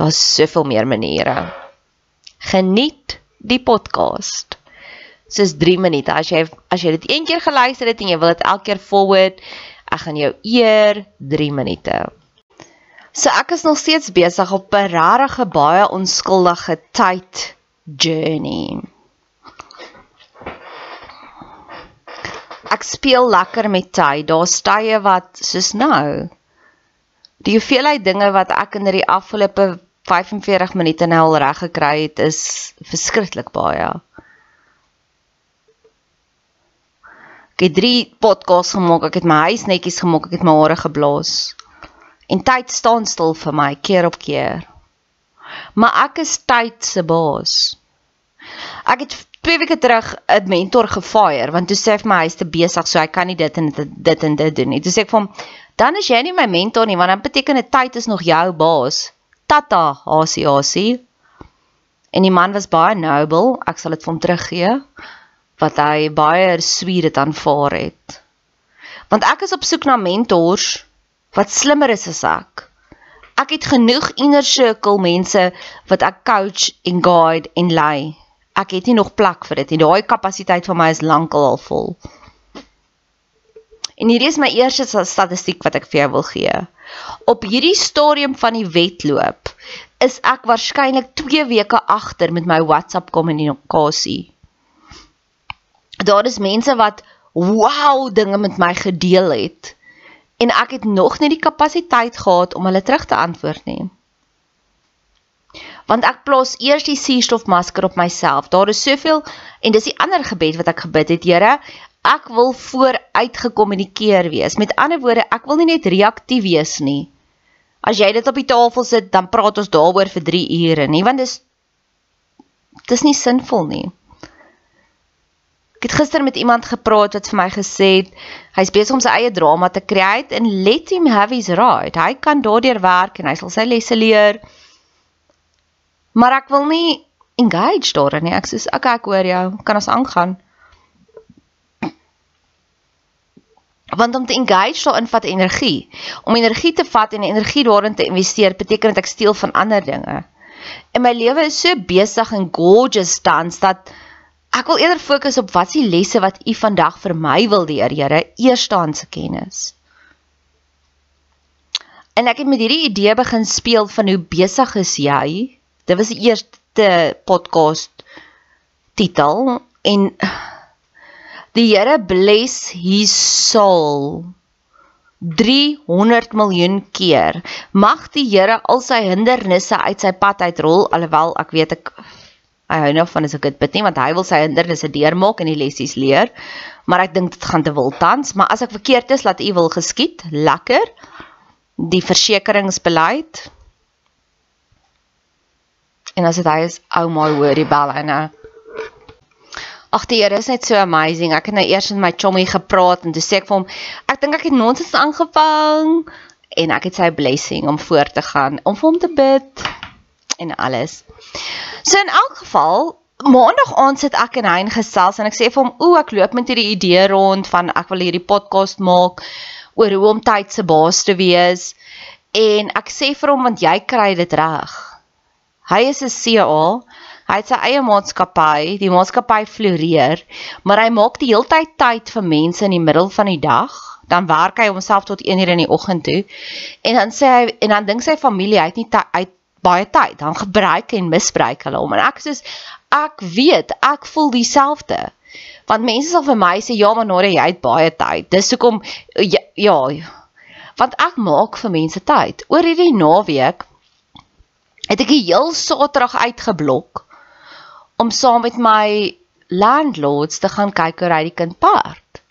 Daar's soveel meer maniere. Geniet die podcast. Dis 3 minute. As jy as jy dit een keer geluister het en jy wil dit elke keer forward, ek gaan jou eer 3 minute. So ek is nog steeds besig op 'n rarige baie onskuldige tyd journey. Ek speel lekker met tyd. Daar's tye wat soos nou. Die hoeveelheid dinge wat ek in die afgelope 45 minute nou al reg gekry het is verskriklik baie. Ek het 3 podcasts gemaak, ek het my huis netjies gemaak, ek het my hare geblaas. En tyd staan stil vir my keer op keer. Maar ek is tyd se baas. Ek het 2 weke terug 'n mentor gefire want toe sê hy vir my hy's te besig so hy kan nie dit en dit en dit doen nie. Toe sê ek vir hom, dan is jy nie my mentor nie want dan beteken dit tyd is nog jou baas. Tata HCHC. En die man was baie noble, ek sal dit vir hom teruggee wat hy baie sweet dit aanvaar het. Want ek is op soek na mentors wat slimmer is as ek. Ek het genoeg inner circle mense wat ek coach en guide en lei. Ek het nie nog plek vir dit nie. Daai kapasiteit van my is lankal al vol. En hierdie is my eerste statistiek wat ek vir jou wil gee. Op hierdie stadium van die wedloop is ek waarskynlik 2 weke agter met my WhatsApp kommunikasie. Daar is mense wat wow dinge met my gedeel het en ek het nog nie die kapasiteit gehad om hulle terug te antwoord nie. Want ek plaas eers die suurstofmasker op myself. Daar is soveel en dis die ander gebed wat ek gebid het, Here, ek wil vooruit gekommunikeer wees. Met ander woorde, ek wil nie net reaktief wees nie. As jy dit op die tafel sit, dan praat ons daaroor vir 3 ure nie, want dis dis nie sinvol nie. Ek het gister met iemand gepraat wat vir my gesê het hy's besig om sy eie drama te create en let him have his right. Hy kan daardeur werk en hy sal sy lesse leer. Maar ek wil nie engage daarin nie. Ek sê okay, ek hoor jou. Kan ons aangaan? Want om te engage daarin vat energie. Om energie te vat en energie daarin te investeer beteken dat ek steel van ander dinge. En my lewe is so besig en gorgeous tans dat ek wil eerder fokus op wat se lesse wat u vandag vir my wil leer, Here, eerstehandse kennis. En ek het met hierdie idee begin speel van hoe besig is jy? Dit was die eerste podcast titel en Die Here bless his soul 300 miljoen keer. Mag die Here al sy hindernisse uit sy pad uitrol alhoewel ek weet ek hy hou nou van as ek dit bid nie want hy wil sy hindernisse deurmaak en die lessies leer. Maar ek dink dit gaan te wil tans, maar as ek verkeerd is, laat U wil geskied. Lekker. Die versekeringsbeleid. En as dit hy is, ou oh my hoor die bel en nou Ag die Here is net so amazing. Ek het nou eers met my chommy gepraat en toe sê ek vir hom, ek dink ek het nonsens aangevang en ek het sy blessing om voort te gaan, om vir hom te bid en alles. So in elk geval, maandag aand sit ek en hy in gesels en ek sê vir hom, "O, ek loop met hierdie idee rond van ek wil hierdie podcast maak oor hoe om tyd se baas te wees." En ek sê vir hom want jy kry dit reg. Hy is 'n CA Hy het sy eie maatskappy, die maatskappy floreer, maar hy maak die heeltyd tyd vir mense in die middel van die dag. Dan werk hy homself tot 1uur in die oggend toe. En dan sê hy en dan dink sy familie hy het nie uit baie tyd. Dan gebruik en misbruik hulle hom. En ek sê ek weet, ek voel dieselfde. Want mense sal vir my sê ja, maar Nore, jy het baie tyd. Dis hoekom ja, ja. Want ek maak vir mense tyd. Oor hierdie naweek het ek die heel Saterdag uitgeblok om saam met my landlords te gaan kyk hoe ry die kind paard.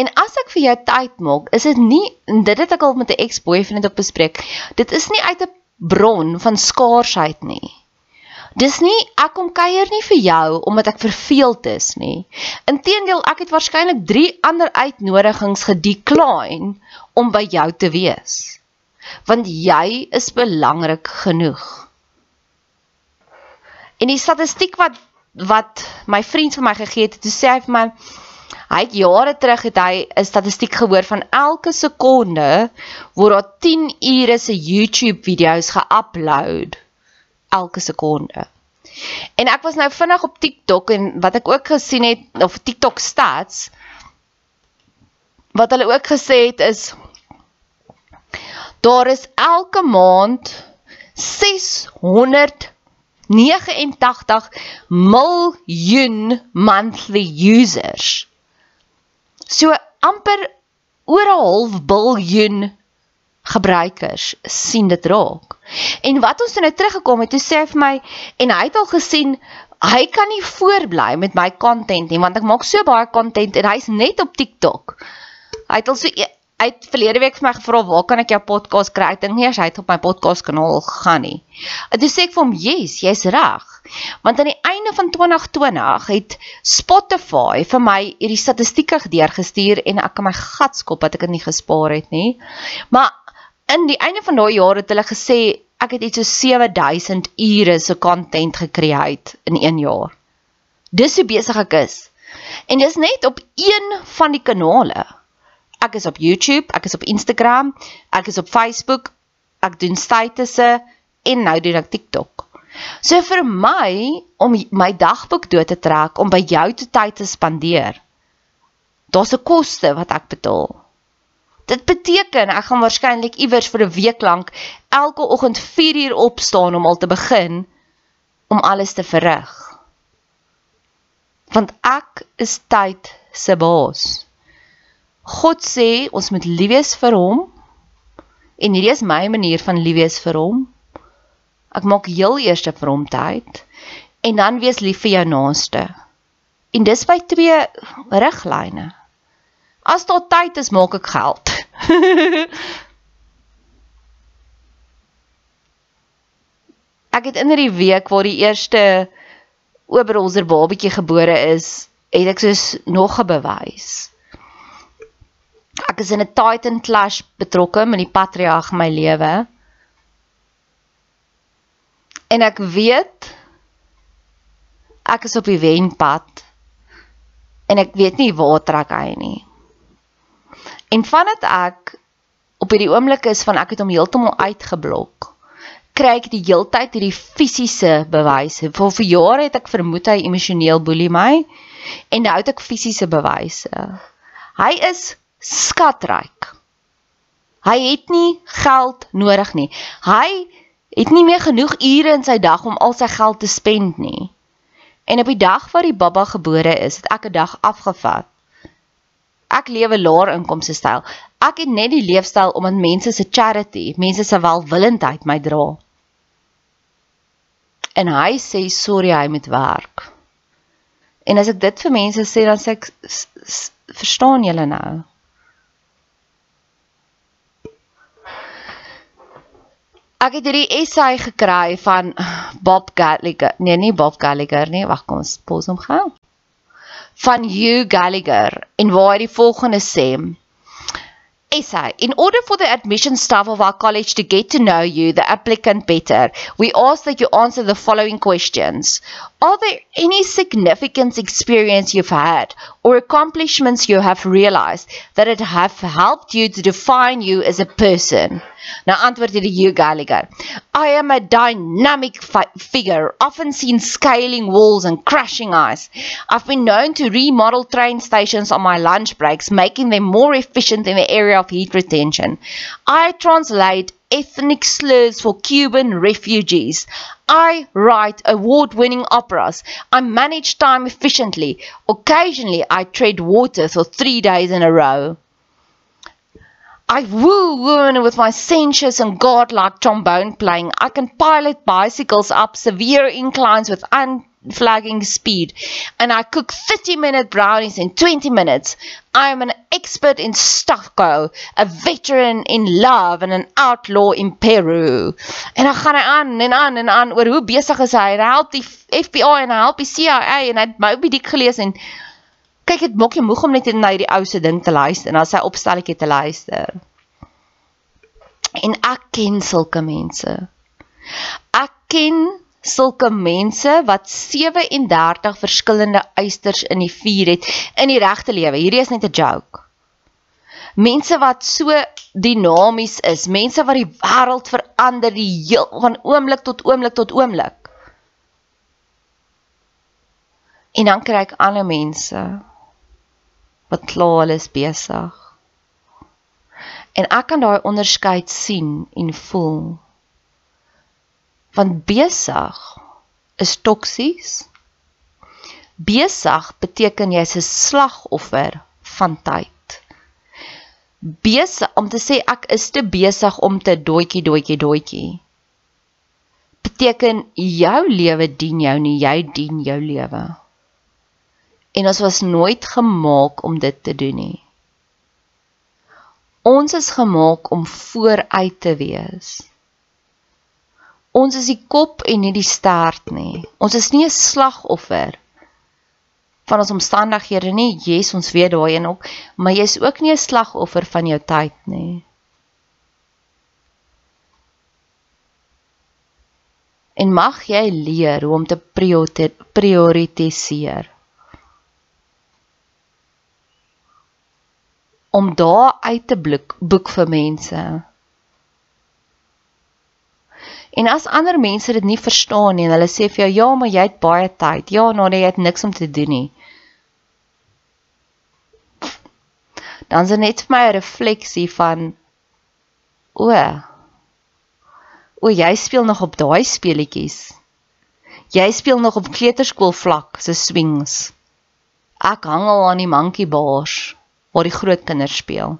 En as ek vir jou tyd maak, is dit nie dit het ek al met 'n ex-boyfriend op bespreek. Dit is nie uit 'n bron van skaarsheid nie. Dis nie ek kom kuier nie vir jou omdat ek verveeld is nie. Inteendeel, ek het waarskynlik 3 ander uitnodigings gedecline om by jou te wees. Want jy is belangrik genoeg. En die statistiek wat wat my vriend vir my gegee het, toe sê hy vir my hy het jare terug het hy 'n statistiek gehoor van elke sekonde word daar 10 ure se YouTube video's geupload elke sekonde. En ek was nou vinnig op TikTok en wat ek ook gesien het of TikTok stats wat hulle ook gesê het is daar is elke maand 600 89 miljoen monthly users. So amper oor 'n half biljoen gebruikers sien dit raak. En wat ons nou teruggekom het, toe sê hy vir my en hy het al gesien hy kan nie voortbly met my content nie want ek maak so baie content en hy's net op TikTok. Hy het al so e- hy het verlede week vir my gevra waar kan ek jou podcast kry? Ek dink nie hy het op my podcast kanaal gegaan nie. En toe sê ek vir hom, "Yes, jy's reg." Want aan die einde van 2020 het Spotify vir my hierdie statistieke deurgestuur en ek kan my gatskop dat ek dit nie gespaar het nie. Maar in die einde van daai jaar het hulle gesê ek het iets so 7000 ure se content gekreëer in 1 jaar. Dis hoe besig ek is. En dis net op een van die kanale ek is op YouTube, ek is op Instagram, ek is op Facebook, ek doen statusse en nou doen ek TikTok. So vir my om my dagboek dood te trek om by jou te tyd te spandeer. Daar's 'n koste wat ek betaal. Dit beteken ek gaan waarskynlik iewers vir 'n week lank elke oggend 4 uur opstaan om al te begin om alles te verrig. Want ek is tyd se baas. God sê ons moet lief wees vir hom. En hierdie is my manier van lief wees vir hom. Ek maak heel eers vir hom tyd en dan wees lief vir jou naaste. En dis by twee riglyne. As daar tyd is, maak ek geld. ek het in hierdie week waar die eerste Oberholzer babatjie gebore is, het ek soos nog 'n bewys. Ek is in 'n Titan clash betrokke met die patriarg my lewe. En ek weet ek is op die wenpad en ek weet nie waar trek hy nie. En vandat ek op hierdie oomblik is van ek het hom heeltemal uitgeblok kry ek die heeltyd hierdie fisiese bewyse. Vir vir jare het ek vermoed hy emosioneel boelie my en nou het ek fisiese bewyse. Hy is skatryk. Hy het nie geld nodig nie. Hy het nie meer genoeg ure in sy dag om al sy geld te spend nie. En op die dag wat die baba gebore is, het ek 'n dag afgevat. Ek lewe laer inkomste styl. Ek het net die leefstyl omdat mense se charity, mense se welwillendheid my dra en hy sê sorry hy moet werk. En as ek dit vir mense sê dan sê ek verstaan julle nou? Ek het hierdie essay gekry van Bob Gallagher. Nee, nie Bob Gallagher nie. Wag, kom ons pos hom gou. Van Hugh Gallagher en waar hy die volgende sê: essay. In order for the admission staff of our college to get to know you, the applicant, better, we ask that you answer the following questions. Are there any significant experience you've had or accomplishments you have realized that it have helped you to define you as a person? Now, antwoord hierdie Hugh Gallagher. I am a dynamic figure, often seen scaling walls and crashing ice. I've been known to remodel train stations on my lunch breaks, making them more efficient in the area of heat retention. I translate ethnic slurs for Cuban refugees. I write award winning operas. I manage time efficiently. Occasionally, I tread water for three days in a row. I woo women with my sensuous and godlike trombone playing. I can pilot bicycles up severe inclines with unflagging speed. And I cook 30 minute brownies in 20 minutes. I am an expert in stucco, a veteran in love and an outlaw in Peru. En dan gaan hy aan en aan en aan oor hoe besig is hy. Hy help die FBI en hy help die CIA en hy het Moby Dick gelees en kyk dit maak jou moeg om net na hierdie ou se ding te luister en na sy opstelletjie te luister. En ek ken sulke mense. Ek ken sulke mense wat 37 verskillende eisters in die vuur het in die regte lewe. Hierdie is net 'n joke. Mense wat so dinamies is, mense wat die wêreld verander die heel van oomblik tot oomblik tot oomblik. En dan kry ek ander mense wat klaar is besig. En ek kan daai onderskeid sien en voel. Want besig is toksies. Besig beteken jy's 'n slagoffer van tyd. Besig om te sê ek is te besig om te doetjie doetjie doetjie. Beteken jou lewe dien jou nie, jy dien jou lewe. En ons was nooit gemaak om dit te doen nie. Ons is gemaak om vooruit te wees. Ons is die kop en nie die stert nie. Ons is nie 'n slagoffer van ons omstandighede nie. Yes, ons weet daai en ook, maar jy is ook nie 'n slagoffer van jou tyd nie. En mag jy leer hoe om te prioritiseer. om daar uit te blik boek vir mense. En as ander mense dit nie verstaan nie en hulle sê vir jou ja, maar jy het baie tyd. Ja, nou jy het niks om te doen nie. Dan is dit net vir my 'n refleksie van o. O, jy speel nog op daai speletjies. Jy speel nog op kleuterskool vlak se swings. Ek hang al aan die monkey bars waar die groot kinders speel.